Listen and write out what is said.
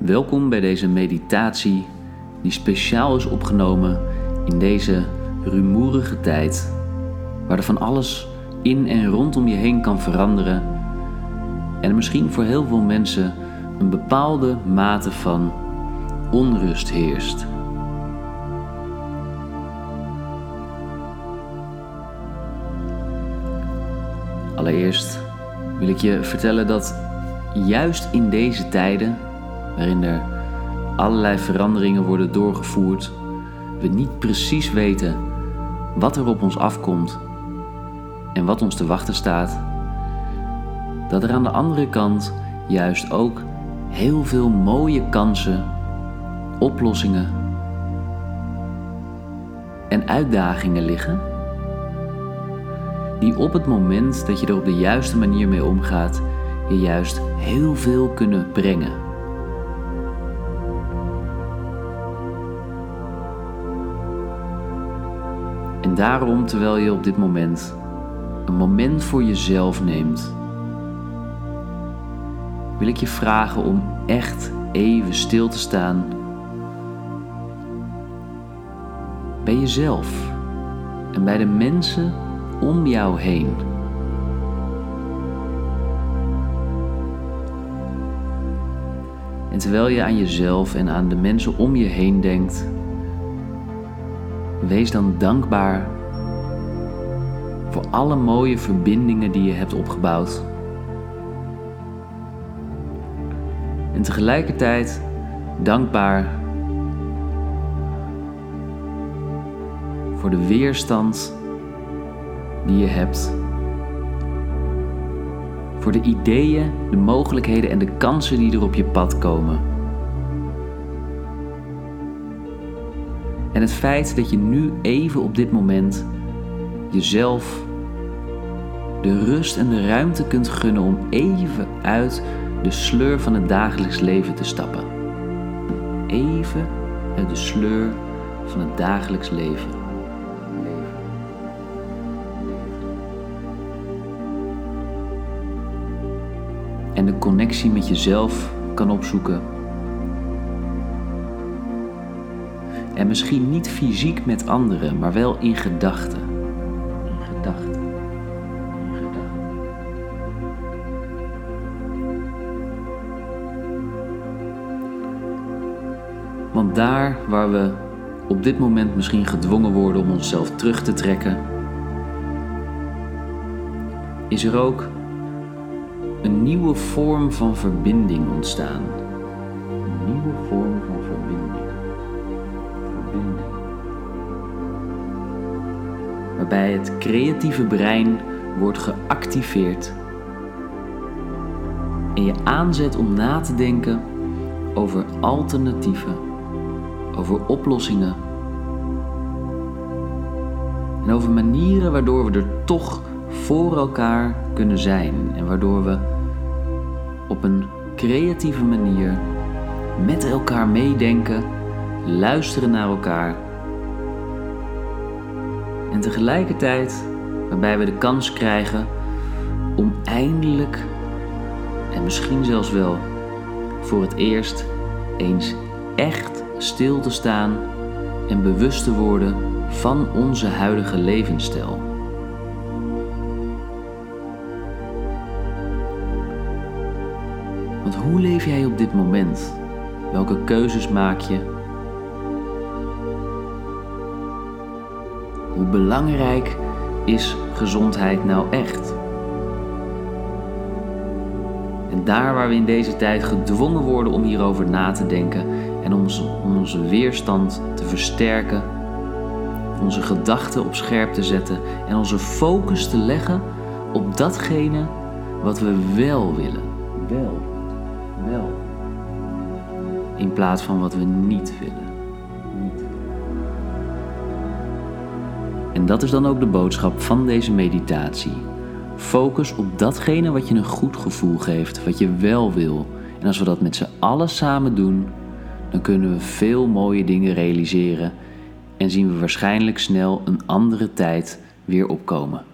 Welkom bij deze meditatie die speciaal is opgenomen in deze rumoerige tijd, waar er van alles in en rondom je heen kan veranderen en misschien voor heel veel mensen een bepaalde mate van onrust heerst. Allereerst wil ik je vertellen dat juist in deze tijden, waarin er allerlei veranderingen worden doorgevoerd, we niet precies weten wat er op ons afkomt en wat ons te wachten staat, dat er aan de andere kant juist ook heel veel mooie kansen, oplossingen en uitdagingen liggen die op het moment dat je er op de juiste manier mee omgaat, je juist heel veel kunnen brengen. Daarom, terwijl je op dit moment een moment voor jezelf neemt, wil ik je vragen om echt even stil te staan bij jezelf en bij de mensen om jou heen. En terwijl je aan jezelf en aan de mensen om je heen denkt, wees dan dankbaar voor alle mooie verbindingen die je hebt opgebouwd. En tegelijkertijd dankbaar voor de weerstand die je hebt. Voor de ideeën, de mogelijkheden en de kansen die er op je pad komen. En het feit dat je nu even op dit moment jezelf de rust en de ruimte kunt gunnen om even uit de sleur van het dagelijks leven te stappen. Even uit de sleur van het dagelijks leven. en de connectie met jezelf kan opzoeken. En misschien niet fysiek met anderen, maar wel in gedachten. In gedachten. In gedachten. Want daar waar we op dit moment misschien gedwongen worden om onszelf terug te trekken, is er ook een nieuwe vorm van verbinding ontstaan. Een nieuwe vorm Waarbij het creatieve brein wordt geactiveerd. En je aanzet om na te denken over alternatieven, over oplossingen. En over manieren waardoor we er toch voor elkaar kunnen zijn en waardoor we op een creatieve manier met elkaar meedenken, luisteren naar elkaar en tegelijkertijd waarbij we de kans krijgen om eindelijk en misschien zelfs wel voor het eerst eens echt stil te staan en bewust te worden van onze huidige levensstijl. Want hoe leef jij op dit moment? Welke keuzes maak je? Hoe belangrijk is gezondheid nou echt? En daar waar we in deze tijd gedwongen worden om hierover na te denken en om onze, om onze weerstand te versterken, onze gedachten op scherp te zetten en onze focus te leggen op datgene wat we wel willen. Wel wel. In plaats van wat we niet willen. En dat is dan ook de boodschap van deze meditatie. Focus op datgene wat je een goed gevoel geeft, wat je wel wil. En als we dat met z'n allen samen doen, dan kunnen we veel mooie dingen realiseren en zien we waarschijnlijk snel een andere tijd weer opkomen.